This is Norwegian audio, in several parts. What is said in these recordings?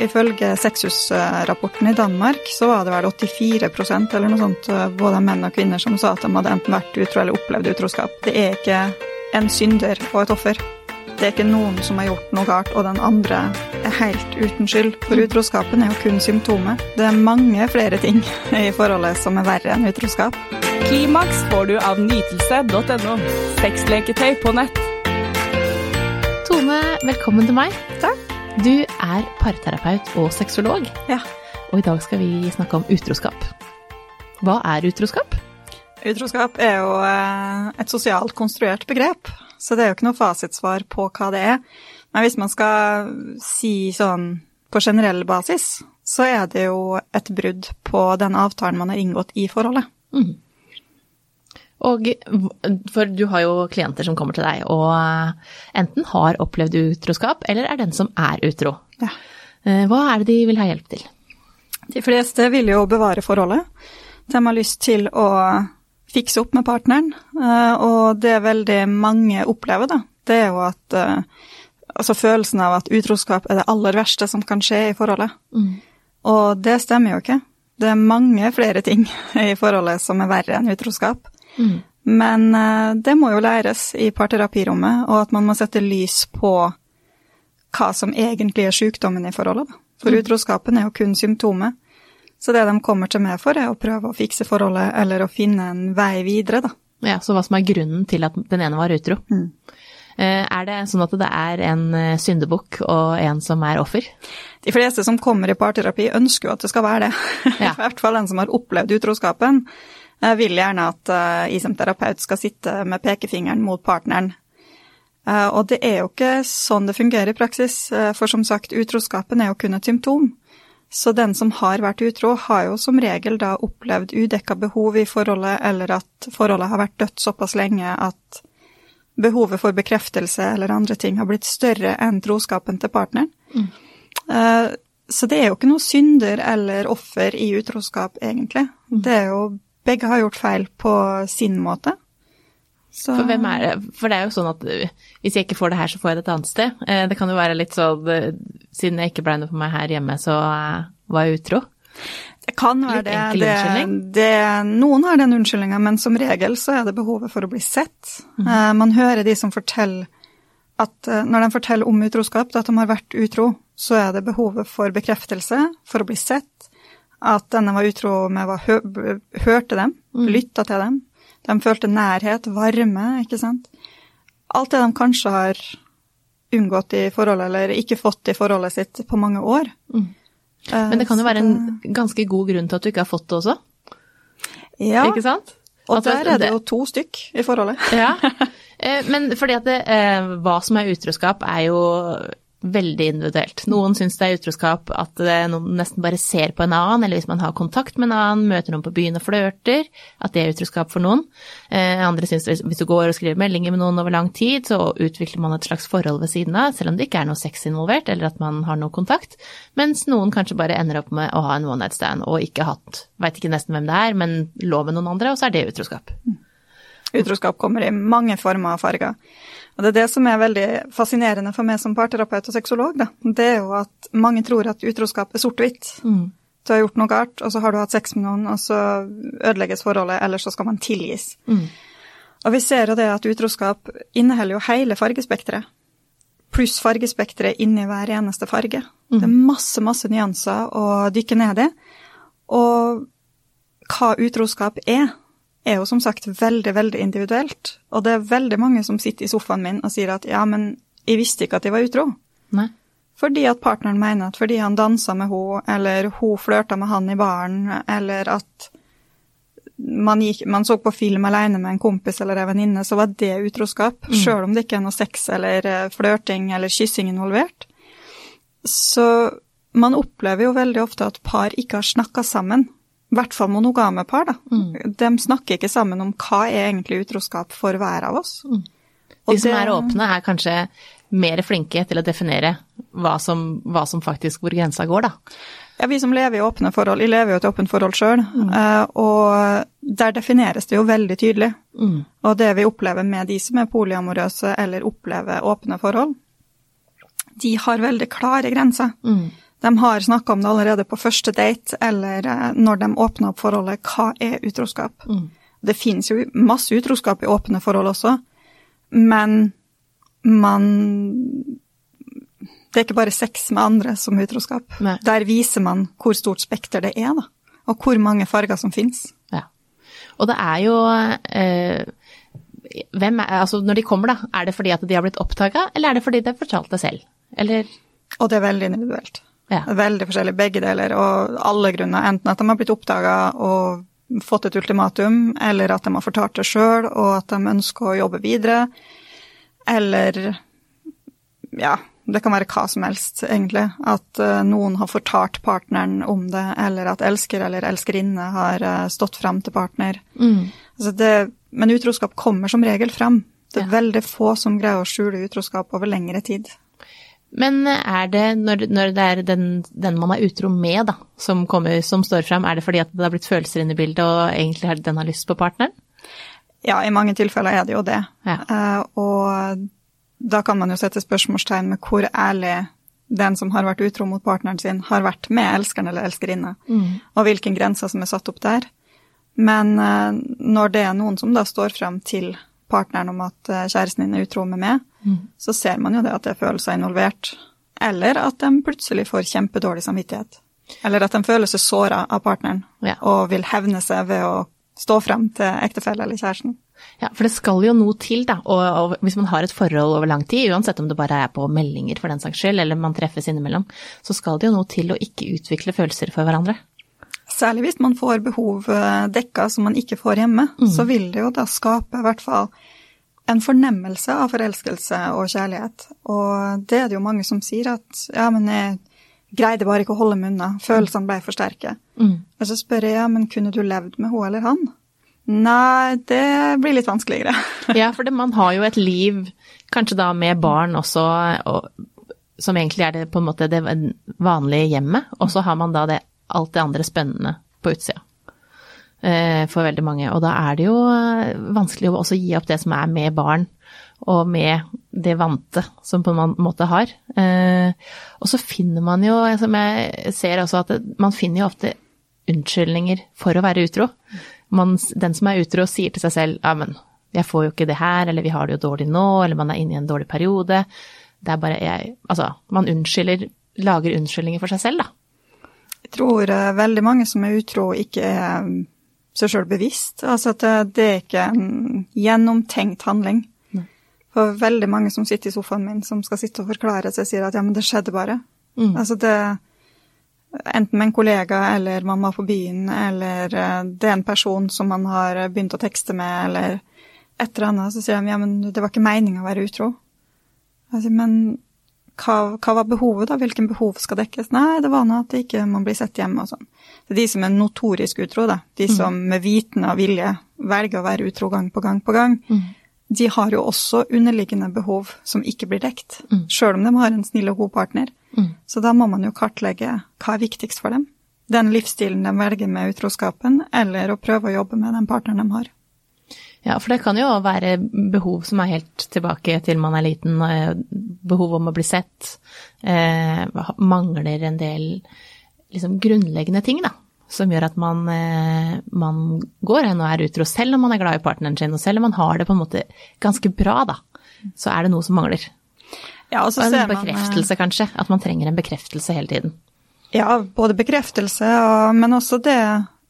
Ifølge Sexus-rapporten i Danmark så var det vel 84% eller noe sånt, både menn og kvinner, som sa at de hadde enten vært utro eller opplevd utroskap. Det er ikke en synder og et offer. Det er ikke noen som har gjort noe galt, og den andre er helt uten skyld. For utroskapen er jo kun symptomet. Det er mange flere ting i forholdet som er verre enn utroskap. Klimaks får du av nytelse.no. Sexleketøy på nett. Tone, velkommen til meg. Takk. Du er parterapeut og sexolog, Ja. og i dag skal vi snakke om utroskap. Hva er utroskap? Utroskap er jo eh, et sosialt konstruert begrep, så det er jo ikke noe fasitsvar på hva det er. Men hvis man skal si sånn på generell basis, så er det jo et brudd på den avtalen man har inngått i forholdet. Og for du har jo klienter som kommer til deg og eh, enten har opplevd utroskap, eller er den som er utro. Ja. Eh, Hva er det de vil ha hjelp til? De fleste vil jo bevare forholdet. De har lyst til å fikse opp med partneren, eh, og det veldig mange opplever, da, det er jo at Altså følelsen av at utroskap er det aller verste som kan skje i forholdet. Og det stemmer jo ikke. Det er mange flere ting i forholdet som er verre enn utroskap. Men eh, det må jo læres i parterapirommet, og at man må sette lys på hva som egentlig er sykdommen i forholdet. For utroskapen er jo kun symptomet. Så det de kommer til meg for, er å prøve å fikse forholdet, eller å finne en vei videre, da. Ja, Så hva som er grunnen til at den ene var utro? Mm. Er det sånn at det er en eh, syndebukk og en som er offer? De fleste som kommer i parterapi, ønsker jo at det skal være det. Ja. I hvert fall den som har opplevd utroskapen, eh, vil gjerne at eh, jeg som terapeut skal sitte med pekefingeren mot partneren. Eh, Og det er jo ikke sånn det fungerer i praksis, eh, for som sagt, utroskapen er jo kun et symptom. Så den som har vært utro, har jo som regel da opplevd udekka behov i forholdet, eller at forholdet har vært dødt såpass lenge at behovet for bekreftelse eller andre ting har blitt større enn troskapen til partneren. Eh, Så det er jo ikke noe synder eller offer i utroskap, egentlig. Det er jo Begge har gjort feil på sin måte. Så, For det? For det er jo sånn at eh, hvis jeg ikke får det her, så får jeg det et annet sted. Eh, Det kan jo være litt sånn eh, Siden jeg ikke ble noe for meg her hjemme, så eh, var jeg utro. Det kan være Litt det. enkel det, unnskyldning. det. Noen har den unnskyldninga, men som regel så er det behovet for å bli sett. Eh, man hører de som forteller at eh, når de forteller om utroskap, at de har vært utro, så er det behovet for bekreftelse, for å bli sett. At denne var utro med var hø hørte dem, lytta til dem. De følte nærhet, varme, ikke sant. Alt det de kanskje har unngått i forholdet, eller ikke fått i forholdet sitt på mange år. Mm. Men det kan jo være en ganske god grunn til at du ikke har fått det også, ja, ikke sant? Og Altså, der er det jo to stykk i forholdet. Ja, Eh, men fordi at det, eh, hva som er utroskap er jo veldig individuelt. Noen syns det er utroskap at noen nesten bare ser på en annen, eller hvis man har kontakt med en annen, møter noen på byen og flørter, at det er utroskap for noen. Eh, Andre syns hvis du går og skriver meldinger med noen over lang tid, så utvikler man et slags forhold ved siden av, selv om det ikke er noe sex involvert, eller at man har noe kontakt. Mens noen kanskje bare ender opp med å ha en one night stand og ikke hatt, veit ikke nesten hvem det er, men lå med noen andre, og så er det utroskap. Utroskap kommer i mange former og farger. Og det er det som er veldig fascinerende for meg som parterapeut og sexolog, da. Det er jo at mange tror at utroskap er sort-hvitt. Du har gjort noe galt, og så har du hatt sex med noen, og så ødelegges forholdet, eller så skal man tilgis. Og vi ser jo det at utroskap inneholder jo hele fargespekteret. Pluss fargespekteret inni hver eneste farge. Det er masse, masse nyanser å dykke ned i. Og hva utroskap er, er jo som sagt veldig, veldig individuelt. Og det er veldig mange som sitter i sofaen min og sier at ja, men jeg visste ikke at jeg var utro. Nei. Fordi at partneren mener at fordi han dansa med henne, eller hun flørta med han i baren, eller at man, gikk, man så på film alene med en kompis eller en venninne, så var det utroskap. Sjøl om det ikke er noe sex eller eh, flørting eller kyssing involvert. Så man opplever jo veldig ofte at par ikke har snakka sammen. I hvert fall monogame par, da. De snakker ikke sammen om hva er egentlig utroskap for hver av oss. Og De som det- er åpne, er kanskje mer flinke til å definere hva som, hva som faktisk hvor grensa går, da. Ja, vi som lever i åpne forhold, vi lever jo et åpent forhold sjøl, og der defineres det jo veldig tydelig. Og det vi opplever med de som er polyamorøse eller opplever åpne forhold, de har veldig klare grenser. De har snakka om det allerede på første date, eller eh, når de åpner opp forholdet. Hva er utroskap? Mm. Det finnes jo masse utroskap i åpne forhold også, men man Det er ikke bare sex med andre som utroskap. Nei. Der viser man hvor stort spekter det er, da. Og hvor mange farger som finnes. Ja. Og det er jo eh, hvem er, altså Når de kommer, da, er det fordi at de har blitt oppdaga, eller er det fordi de har fortalt det selv? Eller Og det er veldig individuelt. Ja. Veldig forskjellig, begge deler, og alle grunner. Enten at de har blitt oppdaga og fått et ultimatum, eller at de har fortalt det sjøl, og at de ønsker å jobbe videre. Eller ja, det kan være hva som helst, egentlig. At eh, noen har fortalt partneren om det, eller at elsker eller elskerinne har eh, stått frem til partner. mm, Altså det, men utroskap kommer som regel frem. Det er Ja. veldig få som greier å skjule utroskap over lengre tid. Men er det når, når det er den, den man er utro med, da, som, kommer, som står fram, er det fordi at det har blitt følelser inne i bildet, og egentlig har den har lyst på partneren? Ja, i mange tilfeller er det jo det. Ja. Uh, og da kan man jo sette spørsmålstegn med hvor ærlig den som har vært utro mot partneren sin, har vært med elskeren eller elskerinne, og hvilken grenser som er satt opp der. Men uh, når det er noen som da står frem til partneren om at uh, kjæresten din er utro med meg, så ser man jo det at det er følelser involvert. Eller at de plutselig får kjempedårlig samvittighet. Eller at de føler seg såra av partneren Ja. og vil hevne seg ved å stå frem til ektefelle eller kjæresten. Ja, for det skal jo noe til, da. Og, og hvis man har et forhold over lang tid, uansett om det bare er på meldinger for den saks skyld, eller man treffes innimellom, så skal det jo noe til å ikke utvikle følelser for hverandre. Særlig hvis man får behov eh, dekka som man ikke får hjemme, så vil det jo da skape i hvert fall en fornemmelse av forelskelse og kjærlighet. Og det er det jo mange som sier at ja, men jeg greide bare ikke å holde meg unna, følelsene ble for sterke. Og så spør jeg ja, men kunne du levd med hun eller han? Nei, det blir litt vanskeligere. Ja, for det, man har jo et liv, kanskje da med barn også, og, som egentlig er det på en måte det vanlige hjemmet, og så har man da det, alt det andre spennende på utsida. Eh, For veldig mange. Og da er det jo eh, vanskelig å også gi opp det som er med barn, og med det vante som på en måte har. Eh, Og så finner man jo, som jeg ser også, at man finner jo ofte unnskyldninger for å være utro. Man, den som er utro, sier til seg selv ja, men jeg får jo ikke det her, eller vi har det jo dårlig nå, eller man er inne i en dårlig periode. Det er bare jeg Altså, man unnskylder, lager unnskyldninger for seg selv, da. Jeg tror veldig mange som er utro, ikke er seg sjøl bevisst. Altså at det, er ikke en gjennomtenkt handling. For veldig mange som sitter i sofaen min, som skal sitte og forklare seg, sier at ja, men det skjedde bare. Mm. Altså det Enten med en kollega, eller man var på byen, eller eh, det er en person som man har begynt å tekste med, eller et eller annet, så sier de ja, men det var ikke meninga å være utro. Jeg sier, men hva, hva var behovet, da? Hvilken behov skal dekkes? Nei, det var nå at ikke man blir sett hjemme og sånn. Det er de som er notorisk utro, da. De som med vitende og vilje velger å være utro gang på gang på gang. De har jo også underliggende behov som ikke blir dekt, Mm. sjøl om de har en snill og god partner. Mm. Så da må man jo kartlegge hva er viktigst for dem. Den livsstilen de velger med utroskapen, eller å prøve å jobbe med den partneren de har. Ja, for det kan jo være behov som er helt tilbake til man er liten, eh, behov om å bli sett, eh, mangler en del liksom grunnleggende ting, da, som gjør at man, eh, man går hen og er utro, selv om man er glad i partneren sin, og selv om man har det på en måte ganske bra, da, så er det noe som mangler. Ja, og så Og en ser man, En bekreftelse, kanskje, at man trenger en bekreftelse hele tiden. Ja, både bekreftelse, og, men også det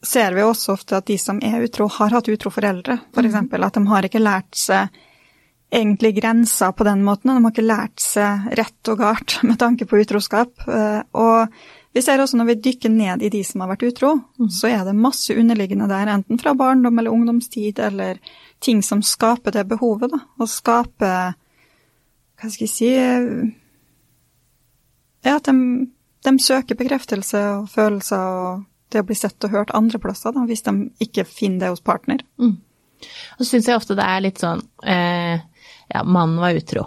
ser vi også ofte at de som er utro, har hatt utro foreldre. For eksempel at de har ikke lært seg egentlig grenser på den måten, og de har ikke lært seg rett og galt med tanke på utroskap. Eh, Og vi ser også når vi dykker ned i de som har vært utro, så er det masse underliggende der, enten fra barndom eller ungdomstid, eller ting som skaper det behovet, da. Og skaper Hva skal jeg si Ja, at de, de søker bekreftelse og følelser og det å bli sett og hørt andre plasser, da, hvis de ikke finner det hos partner. Og så syns jeg ofte det er litt sånn eh, Ja, mannen var utro.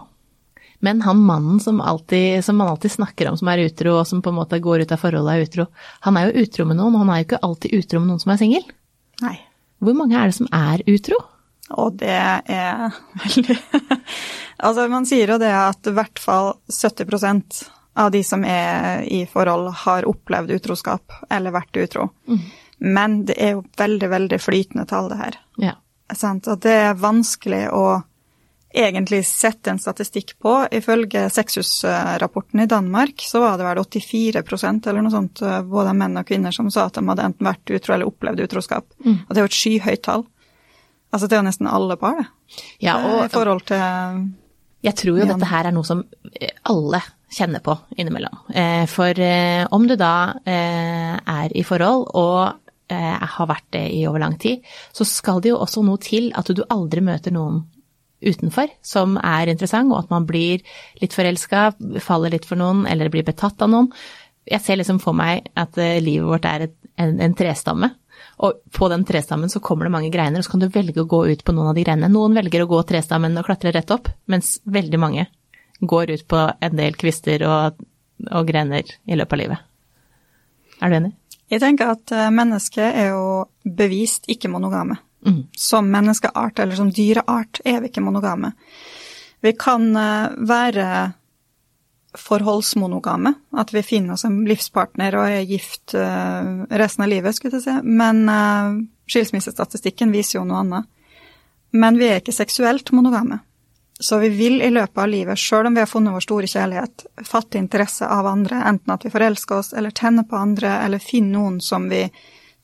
Men han mannen som, alltid, som man alltid snakker om som er utro, og som på en måte går ut av forholdet er utro, han er jo utro med noen, og han er jo ikke alltid utro med noen som er singel. Nei. Hvor mange er det som er utro? Og det er veldig Altså, man sier jo det at i hvert fall 70% av de som er i forhold, har opplevd utroskap eller vært utro. Mm. Men det er jo veldig, veldig flytende tall, det her. Ja. Sant? Og det er vanskelig å egentlig sett en statistikk på. Ifølge Sexhus-rapporten i Danmark så var det vel 84% eller noe sånt, eh, både menn og kvinner, som sa at de hadde enten vært utro eller opplevd utroskap. Mm. Og det er jo et skyhøyt tall. Altså det er jo nesten alle par, det. Ja, og, I forhold til Jeg tror jo dette her er noe som alle kjenner på innimellom. Eh, for eh, om du da er i forhold og har vært det i over lang tid, så skal det jo også noe til at du aldri møter noen utenfor som er interessant, og at man blir litt forelska, faller litt for noen eller blir betatt av noen. Jeg ser liksom for meg at eh, livet vårt er et, en, en, trestamme. Og på den trestammen så kommer det mange greiner, og så kan du velge å gå ut på noen av de greinene. Noen velger å gå trestammen og klatre rett opp, mens veldig mange går ut på en del kvister og, og greiner i løpet av livet. Er du enig? Jeg tenker at eh, mennesket er jo bevist ikke monogame. Som menneskeart eller som dyreart er vi ikke monogame. Vi kan eh, være forholdsmonogame, at vi finner oss en livspartner og er gift eh, resten av livet, skulle jeg si. Men uh, skilsmissestatistikken viser jo noe annet. Men vi er ikke seksuelt monogame. Så vi vil i løpet av livet, sjøl om vi har funnet vår store kjærlighet, fatte interesse av andre, enten at vi forelsker oss eller tenner på andre, eller finner noen som vi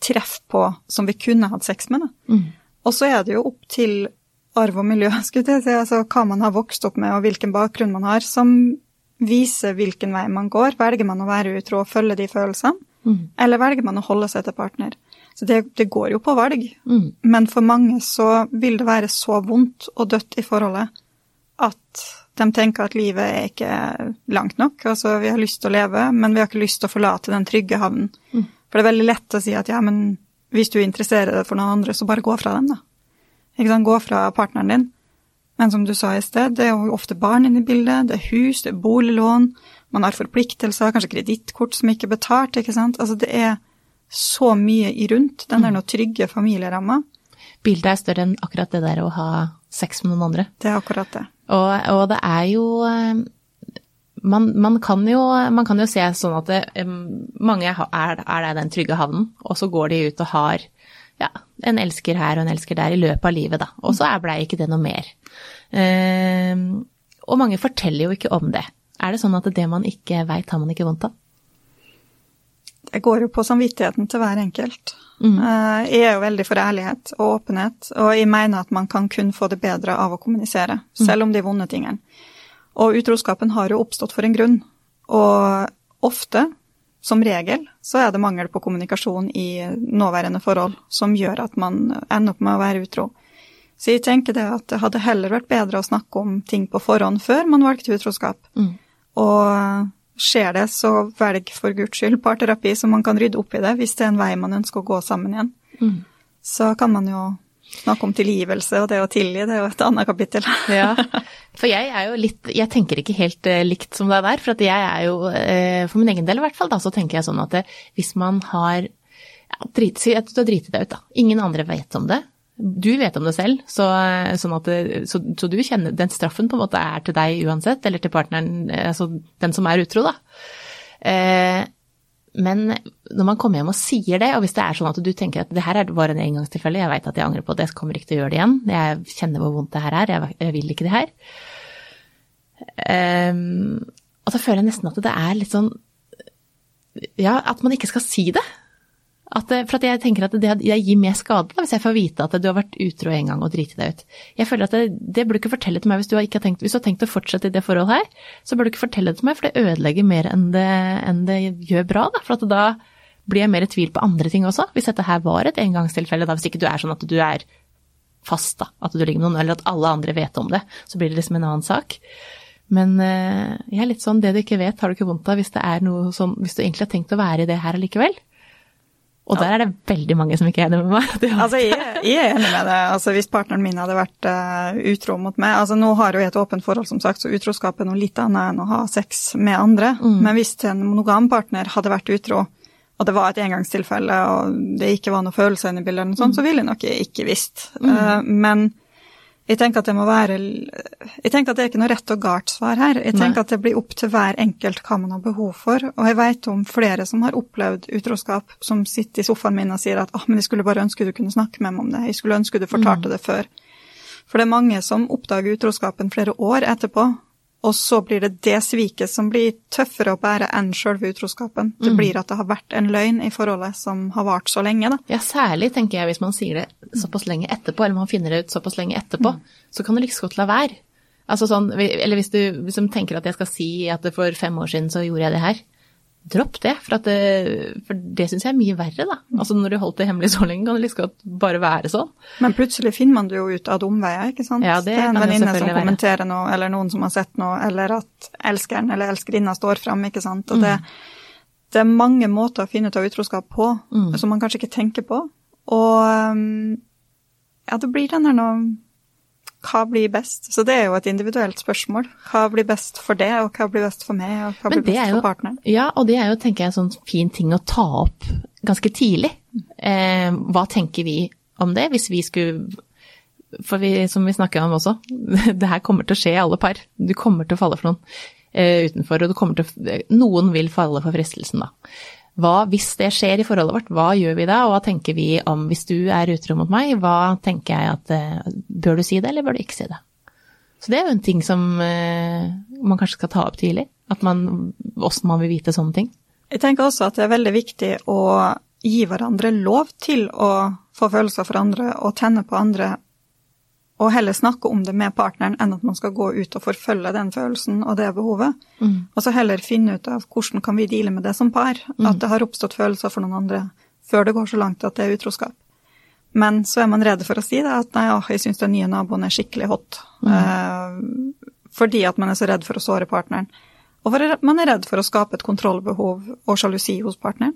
treff på som vi kunne hatt sex med. Mm. Og så er det jo opp til arv og miljø, skulle jeg si, altså hva man har vokst opp med og hvilken bakgrunn man har, som viser hvilken vei man går. Velger man å være utro og følge de følelsene, mm. eller velger man å holde seg til partner? Så det, det går jo på valg. Mm. Men for mange så vil det være så vondt og dødt i forholdet at de tenker at livet er ikke langt nok. Altså, vi har lyst til å leve, men vi har ikke lyst til å forlate den trygge havnen. Mm. For det er veldig lett å si at ja, men hvis du interesserer deg for noen andre, så bare gå fra dem, da. Ikke sant, gå fra partneren din. Men som du sa i sted, det er jo ofte barn inne i bildet, det er hus, det er boliglån, man har forpliktelser, kanskje kredittkort som ikke er betalt, ikke sant. Altså det er så mye i rundt den der mm. noe trygge familieramma. Bildet er større enn akkurat det der å ha sex med noen andre. Det er akkurat det. Og, og det er jo eh, man, man, kan jo, man, kan jo, se sånn at det, mange er, er den trygge havnen, og så går de ut og har ja, en elsker her og en elsker der i løpet av livet, da. Og så blei ikke det noe mer. Eh, og mange forteller jo ikke om det. Er det sånn at det man ikke veit, har man ikke vondt av? Det går jo på samvittigheten til hver enkelt. Mm. Eh, jeg er jo veldig for ærlighet og åpenhet, og jeg mener at man kan kun få det bedre av å kommunisere, mm. selv om de vonde tingene. Og utroskapen har jo oppstått for en grunn. Og ofte, som regel, så er det mangel på kommunikasjon i nåværende forhold som gjør at man ender opp med å være utro. Så jeg tenker det at det hadde heller vært bedre å snakke om ting på forhånd før man valgte utroskap. Mm. Og skjer det, så velg for guds skyld parterapi, så man kan rydde opp i det hvis det er en vei man ønsker å gå sammen igjen. Mm. Så kan man jo snakke om tilgivelse, og det å tilgi, det er jo et annet kapittel. ja, for jeg er jo litt Jeg tenker ikke helt uh, likt som deg der. For at jeg er jo, uh, for min egen del i hvert fall, da, så tenker jeg sånn at hvis man har ja, drit, Si at du har driti deg ut, da. Ingen andre vet om det. Du vet om det selv, så, sånn at, så, så, du kjenner Den straffen på en måte er til deg uansett, eller til partneren, altså den som er utro, da. Uh, men når man kommer hjem og sier det, og hvis det er sånn at du tenker at det her var en engangstilfelle, jeg veit at jeg angrer på det, jeg kommer ikke til å gjøre det igjen, jeg kjenner hvor vondt det her er, jeg, vil ikke det her. Um, og så føler jeg nesten at det er litt sånn Ja, at man ikke skal si det. At, for at jeg tenker at det, det gir mer skade da, hvis jeg får vite at du har vært utro en gang og driti deg ut. Jeg føler at det, det burde du ikke fortelle til meg hvis du, har tenkt, hvis du har tenkt å fortsette i det forholdet her. Så burde du ikke fortelle det til meg, for det ødelegger mer enn det, enn det gjør bra. Da, for da blir jeg mer i tvil på andre ting også. Hvis dette her var et engangstilfelle, da, hvis ikke du er sånn at du er fast, da, at du ligger med noen, eller at alle andre vet om det, så blir det liksom en annen sak. Men uh, jeg er litt sånn, det du ikke vet, har du ikke vondt av hvis det er noe sånn, hvis du egentlig har tenkt å være i det her allikevel. Og der er det veldig mange som ikke er enig med meg. altså, jeg, jeg, er enig med det. Altså, hvis partneren min hadde vært uh, utro mot meg altså Nå har jo jeg et åpent forhold, som sagt, så utroskap er noe litt annet enn å ha sex med andre. Mm. Men hvis en monogam partner hadde vært utro, og det var et engangstilfelle, og det ikke var noe følelse inne i bildet, mm. så ville jeg nok ikke visst. Mm. Uh, men Jeg tenker at det må være Jeg tenker at det er ikke noe rett og galt svar her. Jeg tenker Nei. at det blir opp til hver enkelt hva man har behov for. Og jeg vet om flere som har opplevd utroskap, som sitter i sofaen min og sier at ah, men jeg skulle bare ønske du kunne snakke med meg om det. Jeg skulle ønske du fortalte det før. For det er mange som oppdager utroskapen flere år etterpå, og så blir det det sviket som blir tøffere å bære enn sjølve utroskapen. Det blir at det har vært en løgn i forholdet som har vart så lenge, da. Ja, særlig tenker jeg hvis man sier det såpass lenge etterpå, eller man finner det ut såpass lenge etterpå, så kan du like godt la være. Altså sånn, eller hvis du hvis du tenker at jeg skal si at det for fem år siden så gjorde jeg det her, dropp det, for, at det, for det syns jeg er mye verre, da. Altså når du holdt det hemmelig så lenge, kan det like så godt bare være sånn. Men plutselig finner man det jo ut av omveier, ikke sant. Ja, det er en venninne som være. kommenterer noe, eller noen som har sett noe, eller at elskeren eller elskerinna står fram, ikke sant. Og det, det er mange måter å finne ut av utroskap på, som man kanskje ikke tenker på. Og um, ja, det blir den der nå hva blir best? Så det er jo et individuelt spørsmål. Hva blir best for det, og hva blir best for meg, og hva blir best jo, for partneren? ja, og det er jo, tenker jeg, en sånn fin ting å ta opp ganske tidlig. Eh, hva tenker vi om det, hvis vi skulle For vi, som vi snakket om også, det her kommer til å skje i alle par. Du kommer til å falle for noen eh, utenfor, og du kommer til å Noen vil falle for fristelsen, da. Hva, hvis det skjer i forholdet vårt, hva gjør vi da, og hva tenker vi om hvis du er utro mot meg, hva tenker jeg at eh, Bør du si det, eller bør du ikke si det? Så det er jo en ting som eh, man kanskje skal ta opp tidlig. At man, åssen man vil vite sånne ting. Jeg tenker også at det er veldig viktig å gi hverandre lov til å få følelser for andre og tenne på andre, og heller snakke om det med partneren enn at man skal gå ut og forfølge den følelsen og det behovet. Og så heller finne ut av hvordan kan vi deale med det som par. At det har oppstått følelser for noen andre før det går så langt at det er utroskap. Men så er man redd for å si det, at nei, åh, jeg syns den nye naboen er skikkelig hot. Eh, fordi at man er så redd for å såre partneren. Og man er redd for å skape et kontrollbehov og sjalusi hos partneren.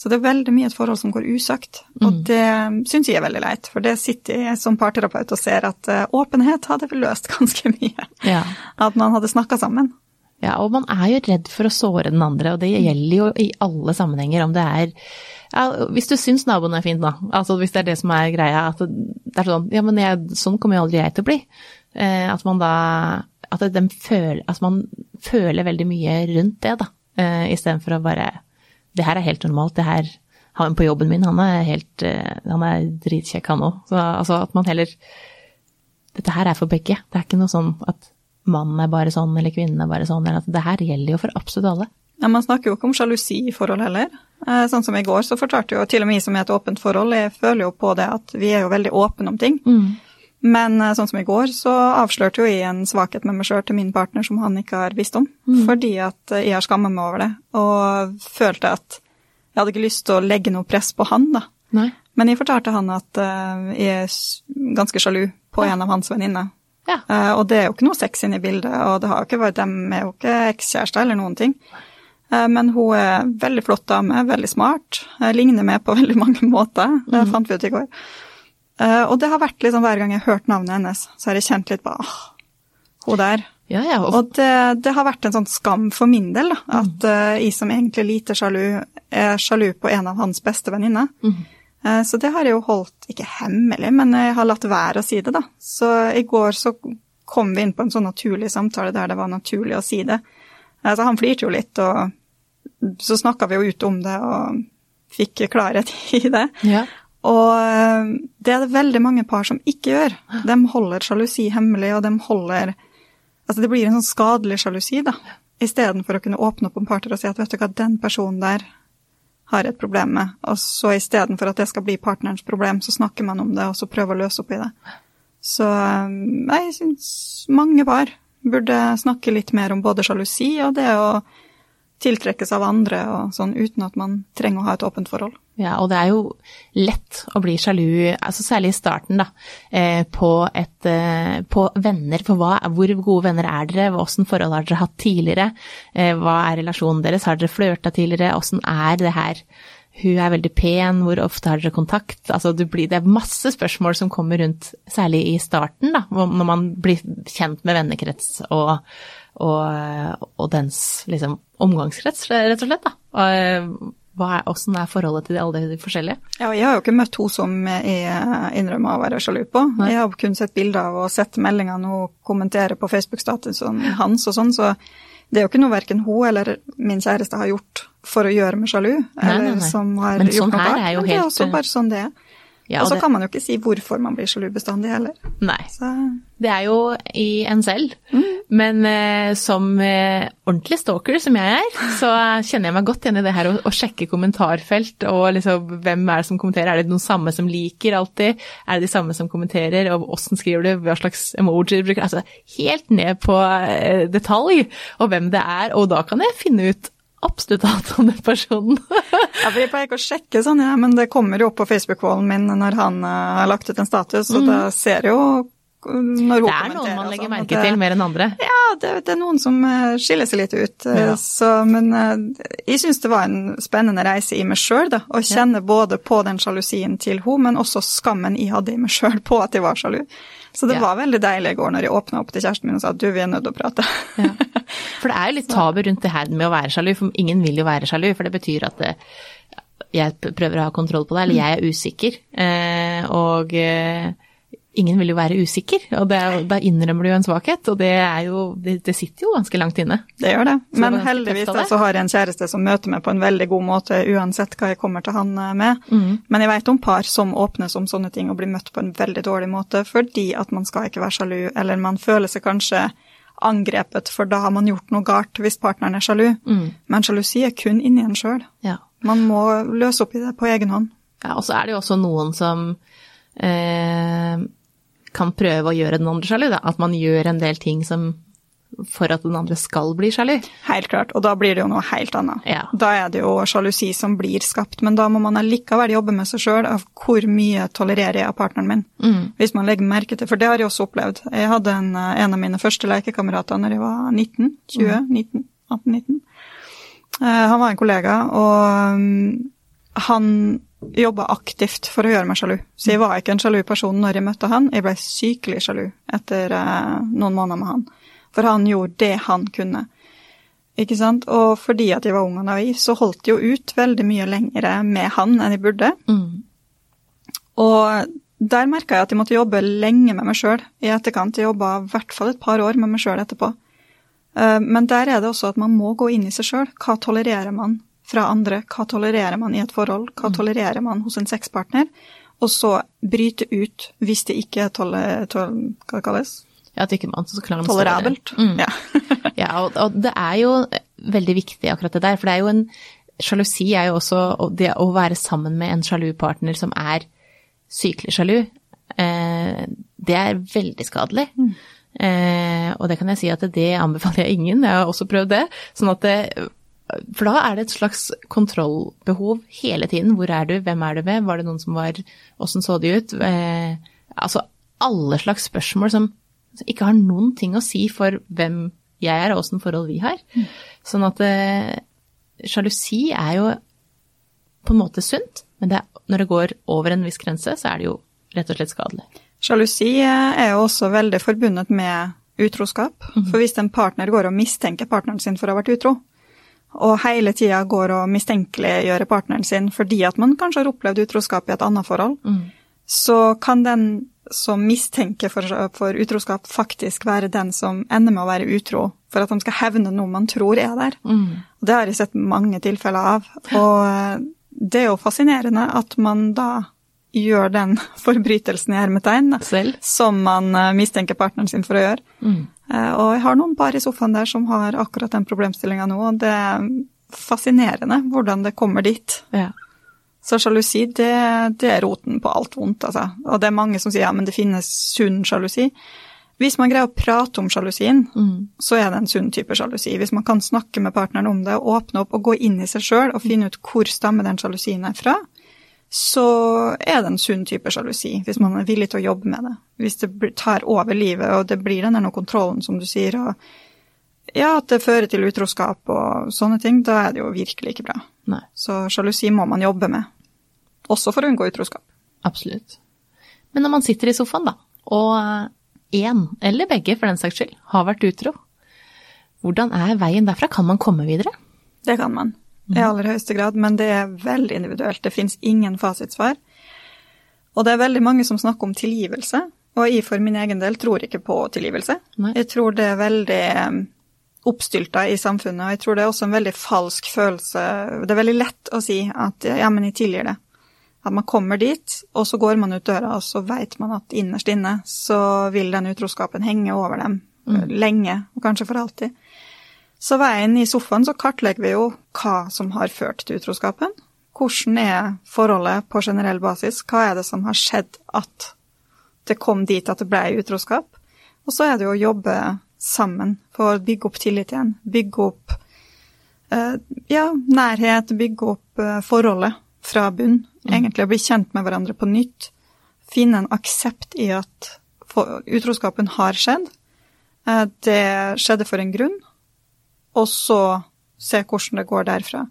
Så det er veldig mye et forhold som går usagt. Og det syns jeg er veldig leit, for det sitter jeg som parterapeut og ser at eh, åpenhet hadde vel løst ganske mye. Ja. At man hadde snakka sammen. Ja, og man er jo redd for å såre den andre, og det gjelder jo i alle sammenhenger, om det er ja, Hvis du syns naboen er fin, da, altså hvis det er det som er greia, at det er sånn Ja, men jeg, sånn kommer jo aldri jeg til å bli. Eh, at man da At føler At man føler veldig mye rundt det, da, eh, istedenfor å bare Det her er helt normalt, det her Han på jobben min, han er helt eh, Han er dritkjekk, han òg. Så altså at man heller Dette her er for begge. Det er ikke noe sånn at mannen er bare sånn, eller kvinnen er bare sånn, eller at det her gjelder jo for absolutt alle. Ja, Man snakker jo ikke om sjalusi i forhold heller. Eh, Sånn som i går, så fortalte jo til og med jeg som er et åpent forhold, jeg føler jo på det at vi er jo veldig åpne om ting. Men eh, sånn som i går, så avslørte jo jeg en svakhet med meg sjøl til min partner som han ikke har visst om. Fordi at eh, jeg har skamma meg over det, og følte at jeg hadde ikke lyst til å legge noe press på han, da. Nei. Men jeg fortalte han at eh, jeg er ganske sjalu på en av hans venninner. Ja. Og det er jo ikke noe sex inne i bildet, og det har jo ikke vært dem er jo ikke ekskjærester eller noen ting. Men hun er veldig flott dame, veldig smart, ligner meg på veldig mange måter, det fant vi ut i går. Eh, og det har vært liksom hver gang jeg har hørt navnet hennes, så har jeg kjent litt på åh, hun der. Ja, ja, og, Og det, det har vært en sånn skam for min del, da, at eh, jeg som egentlig lite sjalu, er sjalu på en av hans beste venninner. Eh, Så det har jeg jo holdt, ikke hemmelig, men jeg har latt være å si det, da. Så i går så kom vi inn på en sånn naturlig samtale der det var naturlig å si det. Altså, Så han flirte jo litt, og så snakka vi jo ut om det og fikk klarhet i det. ja. Og eh, det er det veldig mange par som ikke gjør. De holder sjalusi hemmelig, og de holder Altså det blir en sånn skadelig sjalusi, da. Istedenfor å kunne åpne opp om parter og si at vet du hva, den personen der har et problem med. Og så istedenfor at det skal bli partnerens problem, så snakker man om det, og så prøver å løse opp i det. Så eh, jeg syns mange par burde snakke litt mer om både sjalusi og det å tiltrekkes av andre og sånn, uten at man trenger å ha et åpent forhold. Ja, og det er jo lett å bli sjalu, altså særlig i starten, da, eh, på, et, eh, på venner. For hva, hvor gode venner er dere? Åssen forhold har dere hatt tidligere? Eh, hva er relasjonen deres? Har dere flørta tidligere? Åssen er det her? Hun er veldig pen, hvor ofte har dere kontakt? Altså, blir, det er masse spørsmål som kommer rundt, særlig i starten, da, når man blir kjent med vennekrets og, og, og dens liksom, omgangskrets, rett og slett. Da. Og, hva er, er forholdet til alle de forskjellige? Ja, jeg har jo ikke møtt henne som jeg innrømmer å være sjalu på. Nei. Jeg har kun sett bilder av og sett meldingene hun kommenterer på Facebook-statusen hans og sånn, så det er jo ikke noe verken hun eller min kjæreste har gjort for å gjøre meg sjalu. Nei, nei, nei. som har Men sånn her er jo helt... det er også bare sånn det er. Ja, og så det- kan man jo ikke si hvorfor man blir sjalu bestandig heller. Nei. Så Det er jo i en selv. Mm. Men eh, som eh, ordentlig stalker som jeg er, så kjenner jeg meg godt igjen i det her å, å sjekke kommentarfelt og liksom hvem er det som kommenterer. Er det noen samme som liker alltid? Er det de samme som kommenterer? Og åssen skriver du? Hva slags emoji bruker Altså helt ned på eh, detalj og hvem det er. Og da kan jeg finne ut absolutt hatt han den personen. Ja, for jeg pleier ikke å sjekke sånn, ja, men det kommer jo opp på Facebook-wallen min når han eh, har lagt ut en status, og da ser jeg jo når hun Mm. Det er noen man legger sånn, merke det- til mer enn andre. Ja, det, det er noen som eh, skiller seg litt ut. eh, Ja. Så, men eh, jeg syns det var en spennende reise i meg sjøl, da. Å kjenne både på den sjalusien til hun, men også skammen jeg hadde i meg sjøl på at jeg var sjalu. Så det Ja. var veldig deilig i går når jeg åpna opp til kjæresten min og sa at du, vi er nødt til å prate. For det er jo litt tabu rundt det her med å være sjalu, for ingen vil jo være sjalu, for det betyr at det, jeg prøver å ha kontroll på deg, eller jeg er usikker. Eh, og eh, ingen vil jo være usikker, og det, da innrømmer du jo en svakhet, og det er jo Det, det sitter jo ganske langt inne. Det gjør det. Men heldigvis så har jeg en kjæreste som møter meg på en veldig god måte uansett hva jeg kommer til han eh, med. Mm. Men jeg vet om par som åpnes om sånne ting og blir møtt på en veldig dårlig måte fordi at man skal ikke være sjalu, eller man føler seg kanskje angrepet, for da har man gjort noe galt hvis partneren er sjalu. Mm. Men sjalusi er kun inni en sjøl. Ja. Man må løse opp i det på egen hånd. ja og så er det jo også noen som eh, kan prøve å gjøre den andre sjalu. At man gjør en del ting som for at den andre skal bli sjalu. Helt klart. Og da blir det jo noe helt annet. Ja. Da er det jo sjalusi som blir skapt, men da må man allikevel jobbe med seg sjøl av hvor mye tolererer jeg av partneren min. Hvis man legger merke til, for det har jeg også opplevd. Jeg hadde en, en av mine første lekekamerater når jeg var 19, 20, 19, 18, 19. Uh, Han var en kollega, og um, han jobba aktivt for å gjøre meg sjalu. Så jeg var ikke en sjalu person når jeg møtte han, jeg ble sykelig sjalu etter eh, noen måneder med han. For han gjorde det han kunne. Ikke sant? Og fordi at jeg var ung og naiv, så holdt jeg jo ut veldig mye lengre med han enn jeg burde. Og der merka jeg at jeg måtte jobbe lenge med meg sjøl i etterkant. Jeg jobba i hvert fall et par år med meg sjøl etterpå. Eh, Men der er det også at man må gå inn i seg sjøl. Hva tolererer man fra andre? Hva tolererer man i et forhold? Hva tolererer man hos en sexpartner? Og så bryte ut hvis det ikke er tole, tole, hva det kalles? Ja, at ikke man så klarer Tolerabelt. Mm. Ja. Ja, og, og det er jo veldig viktig akkurat det der, for det er jo en Sjalusi er jo også det å være sammen med en sjalu partner som er sykelig sjalu. Eh, det er veldig skadelig. Eh, og det kan jeg si at det anbefaler jeg ingen, jeg har også prøvd det. Sånn at det, for da er det et slags kontrollbehov hele tiden. Hvor er du, hvem er du med, var det noen som var, åssen så de ut? Eh, altså alle slags spørsmål som, ikke har noen ting å si for hvem jeg er, og åssen forhold vi har. Sånn at eh, sjalusi er jo på en måte sunt, men det er, når det går over en viss grense, så er det jo rett og slett skadelig. Sjalusi er jo også veldig forbundet med utroskap. For hvis en partner går og mistenker partneren sin for å ha vært utro, og hele tida går og mistenkeliggjør partneren sin fordi at man kanskje har opplevd utroskap i et annet forhold, så kan den som mistenker for, for utroskap, faktisk være den som ender med å være utro for at de skal hevne noe man tror er der. Mm. Det har jeg sett mange tilfeller av. Og det er jo fascinerende at man da gjør den forbrytelsen i hermetegn, da, som man eh, mistenker partneren sin for å gjøre. Eh, Og jeg har noen par i sofaen der som har akkurat den problemstillinga nå, og det er fascinerende hvordan det kommer dit. Ja. Så sjalusi, det, det er roten på alt vondt, altså. Og det er mange som sier ja, men det finnes sunn sjalusi. Hvis man greier å prate om sjalusien, så er det en sunn type sjalusi. Hvis man kan snakke med partneren om det, åpne opp og gå inn i seg sjøl og finne ut hvor stammer den sjalusien er fra, så er det en sunn type sjalusi, hvis man er villig til å jobbe med det. Hvis det tar over livet, og det blir den kontrollen, som du sier, og ja, at det fører til utroskap og sånne ting, da er det jo virkelig ikke bra. Nei, Så sjalusi må man jobbe med. Også for å unngå utroskap. absolutt. Men når man sitter i sofaen, da, og én, eller begge for den saks skyld, har vært utro, hvordan er veien derfra? Kan man komme videre? Det kan man. I aller høyeste grad, men det er veldig individuelt. Det fins ingen fasitsvar. Og det er veldig mange som snakker om tilgivelse, og jeg for min egen del tror ikke på tilgivelse. Nei. Jeg tror det er veldig um, oppstylta i samfunnet, og jeg tror det er også en veldig falsk følelse. Det er veldig lett å si at ja, men jeg tilgir det. At man kommer dit, og så går man ut døra, og så veit man at innerst inne så vil den utroskapen henge over dem Mm. lenge, og kanskje for alltid. Så veien i sofaen så kartlegger vi jo hva som har ført til utroskapen. Hvordan er forholdet på generell basis? Hva er det som har skjedd at det kom dit at det ble utroskap? Og så er det jo å jobbe sammen for å bygge opp tillit igjen. Bygge opp eh, ja, nærhet, bygge opp eh, forholdet fra bunn. Egentlig å bli kjent med hverandre på nytt. Finne en aksept i at utroskapen har skjedd. Eh, det skjedde for en grunn, og så se hvordan det går derfra.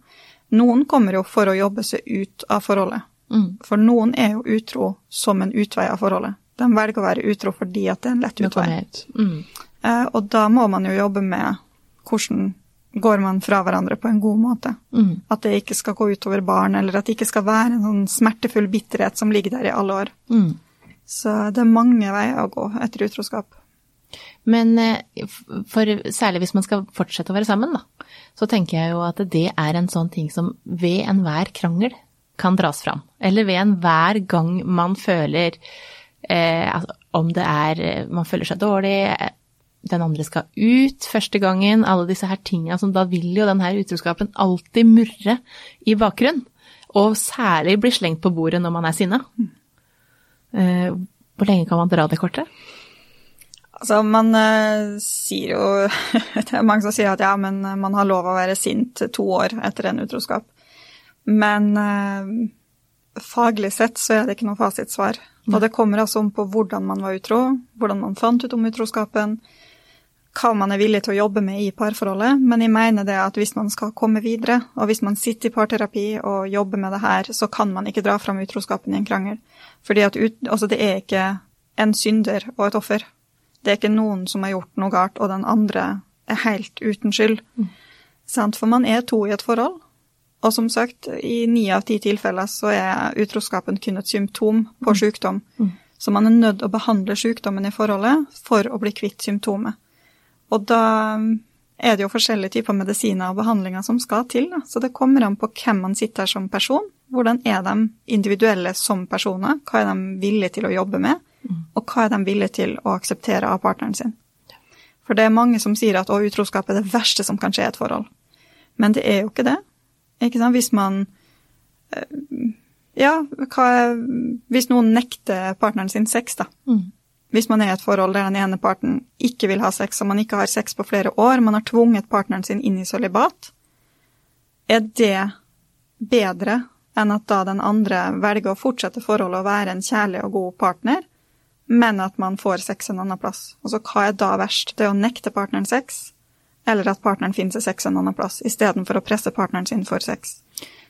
Noen kommer jo for å jobbe seg ut av forholdet. Mm. For noen er jo utro som en utvei av forholdet. De velger å være utro fordi at det er en lett utvei. Mm. Eh, og da må man jo jobbe med hvordan går man fra hverandre på en god måte. Mm. At det ikke skal gå utover barn, eller at det ikke skal være en sånn smertefull bitterhet som ligger der i alle år. Mm. Så det er mange veier å gå etter utroskap. Men eh, for særlig hvis man skal fortsette å være sammen, da, så tenker jeg jo at det er en sånn ting som ved enhver krangel kan dras fram. Eller ved enhver gang man føler eh, altså, om det er eh, Man føler seg dårlig, eh, den andre skal ut første gangen, alle disse her tinga som Da vil jo den her utroskapen alltid murre i bakgrunnen. Og særlig bli slengt på bordet når man er sinna. Eh, hvor lenge kan man dra det kortet? Altså, man uh, sier jo Det er mange som sier at ja, men man har lov å være sint to år etter en utroskap. Men uh, faglig sett så er det ikke noe fasitsvar. Og det kommer altså om på hvordan man var utro, hvordan man fant ut om utroskapen, hva man er villig til å jobbe med i parforholdet. Men jeg mener det at hvis man skal komme videre, og hvis man sitter i parterapi og jobber med det her, så kan man ikke dra fram utroskapen i en krangel. Fordi at ut, altså det er ikke en synder og et offer. Det er ikke noen som har gjort noe galt, og den andre er helt uten skyld. Mm. For man er to i et forhold. Og som sagt, i ni av ti tilfeller så er utroskapen kun et symptom på sykdom. Så man er nødt å behandle sykdommen i forholdet for å bli kvitt symptomet. Og da er det jo forskjellige typer medisiner og behandlinger som skal til. Da. Så det kommer an på hvem man sitter som person. Hvordan er de individuelle som personer? Hva er de villige til å jobbe med? Og hva er de villige til å akseptere av partneren sin? For det er mange som sier at å, utroskap er det verste som kan skje i et forhold. Men det er jo ikke det. Ikke sant? Hvis man eh, Ja, hva Hvis noen nekter partneren sin sex, da. Mm. Hvis man er i et forhold der den ene parten ikke vil ha sex, og man ikke har sex på flere år, man har tvunget partneren sin inn i sølibat, er det bedre enn at da den andre velger å fortsette forholdet og være en kjærlig og god partner, men at man får sex en annen plass? Altså, hva er da verst? Det å nekte partneren sex, eller at partneren finner seg sex en annen plass, istedenfor å presse partneren sin for sex?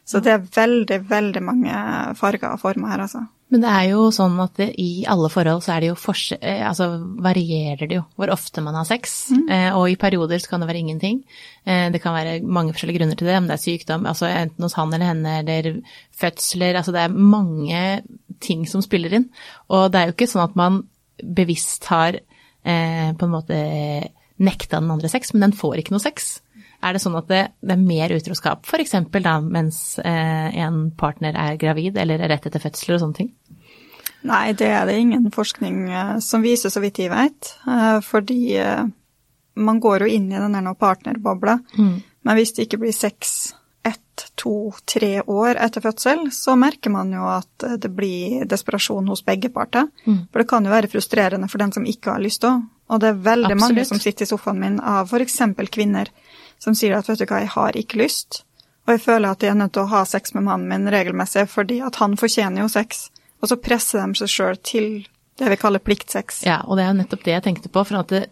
Så det er veldig, veldig mange farger og former her, altså. Men det er jo sånn at det, i alle forhold så er det jo forskjell, eh, altså varierer det jo hvor ofte man har sex. Eh, og i perioder så kan det være ingenting. Eh, det kan være mange forskjellige grunner til det, om det er sykdom, altså enten hos han eller henne, eller fødsler, altså det er mange ting som spiller inn. Og det er jo ikke sånn at man bevisst har eh, på en måte nekta den andre sex, men den får ikke noe sex. Er det sånn at det, det er mer utroskap, f.eks. da mens eh, en partner er gravid eller er rett etter fødsler og sånne ting? Nei, det er det ingen forskning eh, som viser, så vidt jeg vet. Eh, fordi man går jo inn i den der nå partnerbobla. Men hvis det ikke blir sex ett, to, tre år etter fødsel, så merker man jo at det blir desperasjon hos begge parter. For det kan jo være frustrerende for den som ikke har lyst til. Og det er veldig mange som sitter i sofaen min av f.eks. kvinner som sier at vet du hva, jeg har ikke lyst. Og jeg føler at jeg er nødt til å ha sex med mannen min regelmessig, fordi at han fortjener jo sex. Og så presser de seg sjøl til det vi kaller pliktsex. Ja, og det er jo nettopp det jeg tenkte på. For at det,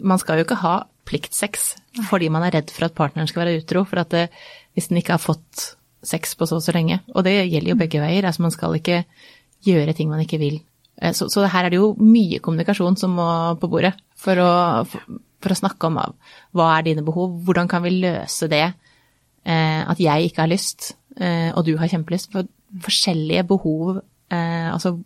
man skal jo ikke ha pliktsex fordi man er redd for at partneren skal være utro. For at det, hvis den ikke har fått sex på så og så lenge. Og det gjelder jo begge veier. Altså man skal ikke gjøre ting man ikke vil. Eh, Så, så her er det jo mye kommunikasjon som må på bordet for å, for, for å snakke om hva er dine behov, hvordan kan vi løse det eh, at jeg ikke har lyst, eh, og du har kjempelyst. For forskjellige behov, eh, altså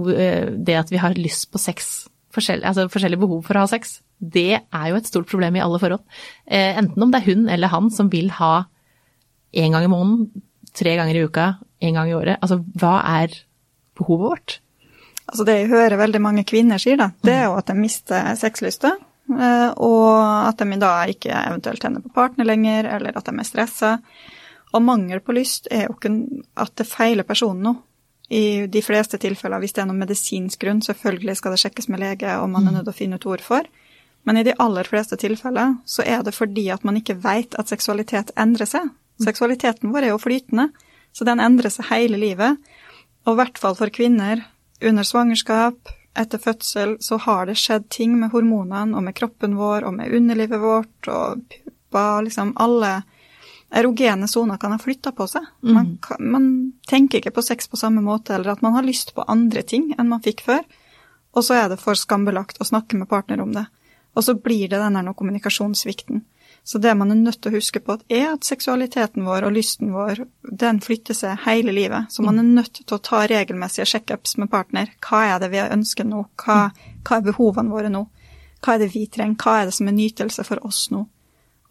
det at vi har lyst på sex, forskjell, altså forskjellige behov for å ha sex, det er jo et stort problem i alle forhold. Enten om det er hun eller han som vil ha én gang i måneden, tre ganger i uka, én gang i året. Altså hva er behovet vårt? Altså det jeg hører veldig mange kvinner sier, da, det er jo at de mister sexlysta. Eh, og at de da ikke eventuelt tenner på partner lenger, eller at de er stressa. Og mangel på lyst er jo ikke at det feiler personen nå. I de fleste tilfeller, hvis det er noen medisinsk grunn, selvfølgelig skal det sjekkes med lege, og man er nødt til å finne ut hvorfor. Men i de aller fleste tilfeller så er det fordi at man ikke veit at seksualitet endrer seg. Seksualiteten vår er jo flytende, så den endrer seg hele livet. Og i hvert fall for kvinner under svangerskap, etter fødsel, så har det skjedd ting med hormonene og med kroppen vår og med underlivet vårt og puppa, liksom alle erogene soner kan ha flytta på seg. Mm. Man, kan, man, tenker ikke på sex på samme måte, eller at man har lyst på andre ting enn man fikk før. Og så er det for skambelagt å snakke med partner om det. Og så blir det denne kommunikasjonssvikten. Så det man er nødt til å huske på, er at seksualiteten vår og lysten vår, den flytter seg hele livet. Så man er nødt til å ta regelmessige sjekkups med partner. Hva er det vi ønsker nå? Hva, hva, er behovene våre nå? Hva er det vi trenger? Hva er det som er nytelse for oss nå?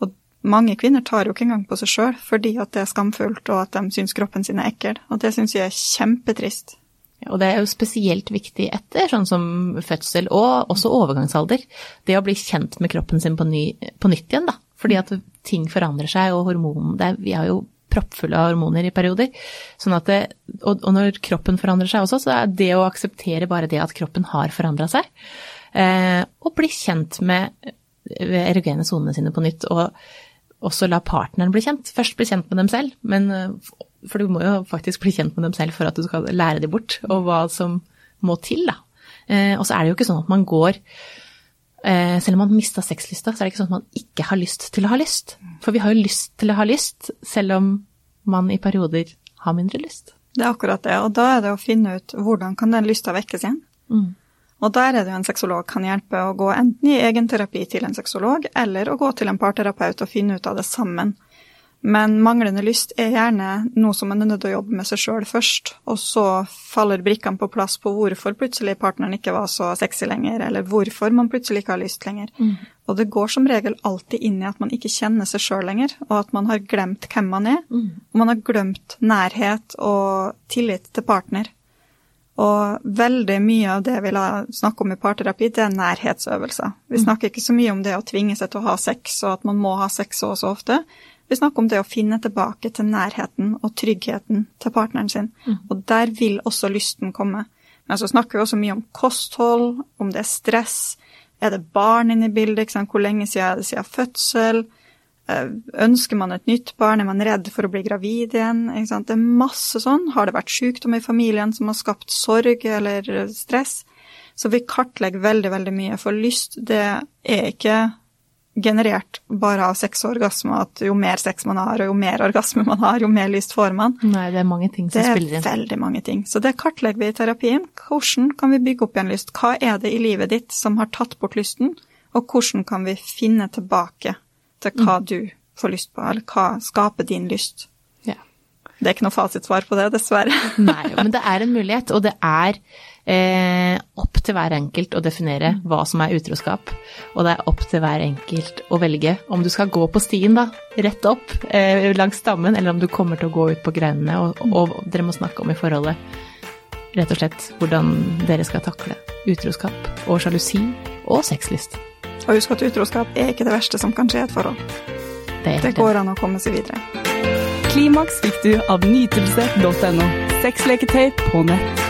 Og mange kvinner tar jo ikke engang på seg sjøl fordi at det er skamfullt, og at de syns kroppen sin er ekkel. Og det syns jeg er kjempetrist. Og det er jo spesielt viktig etter sånn som fødsel og også overgangsalder. Det å bli kjent med kroppen sin på, ny, på nytt igjen, da. Fordi at ting forandrer seg, og hormon er, Vi er jo proppfulle av hormoner i perioder. Sånn at det, og, og, når kroppen forandrer seg også, så er det å akseptere bare det at kroppen har forandra seg, eh, og bli kjent med erogene sonene sine på nytt. og også la partneren bli kjent. Først bli kjent med dem selv, men eh, for du må jo faktisk bli kjent med dem selv for at du skal lære dem bort, og hva som må til, da. Eh, og så er det jo ikke sånn at man går Selv om man mista sexlysta, så er det ikke sånn at man ikke har lyst til å ha lyst. For vi har jo lyst til å ha lyst, selv om man i perioder har mindre lyst. Det er akkurat det, og da er det å finne ut hvordan kan den lysta vekkes igjen. Mm. Og der er det jo en sexolog kan hjelpe å gå enten i egenterapi til en sexolog, eller å gå til en parterapeut og finne ut av det sammen. Men manglende lyst er gjerne noe som man er nødt til å jobbe med seg sjøl først, og så faller brikkene på plass på hvorfor plutselig partneren ikke var så sexy lenger, eller hvorfor man plutselig ikke har lyst lenger. Mm. Og det går som regel alltid inn i at man ikke kjenner seg sjøl lenger, og at man har glemt hvem man er. Mm. Og man har glemt nærhet og tillit til partner. Og veldig mye av det vi vil snakke om i parterapi, det er nærhetsøvelser. Vi mm. snakker ikke så mye om det å tvinge seg til å ha sex, og at man må ha sex så og så ofte. Vi snakker om det å finne tilbake til nærheten og tryggheten til partneren sin. Mm. Og der vil også lysten komme. Men så snakker vi også mye om kosthold, om det er stress. Er det barn inne i bildet? Hvor lenge siden er det siden fødsel? Eh, ønsker man et nytt barn? Er man redd for å bli gravid igjen? Det er masse sånn. Har det vært sykdom i familien som har skapt sorg eller stress? Så vi kartlegger veldig, veldig mye. For lyst, det er ikke generert bare av sex og orgasme, at jo mer sex man har, og jo mer orgasme man har, jo mer lyst får man. Nei, det er mange ting som spiller inn. Det er veldig mange ting. Så det kartlegger vi i terapien. Hvordan kan vi bygge opp igjen lyst? Hva er det i livet ditt som har tatt bort lysten, og hvordan kan vi finne tilbake til hva mm. du får lyst på, eller hva skaper din lyst? Ja. Det er ikke noe fasitsvar på det, dessverre. Nei, men det er en mulighet, og det er eh, opp til hver enkelt å definere hva som er utroskap. Og det er opp til hver enkelt å velge om du skal gå på stien, da, rett opp eh, langs stammen, eller om du kommer til å gå ut på greinene, og, og, dere må snakke om i forholdet rett og slett hvordan dere skal takle utroskap og sjalusi og sexlyst. Og husk at utroskap er ikke det verste som kan skje i et forhold. Det, det går an å komme seg videre. Klimaks fikk du av nytelse.no. Sexleketøy på nett.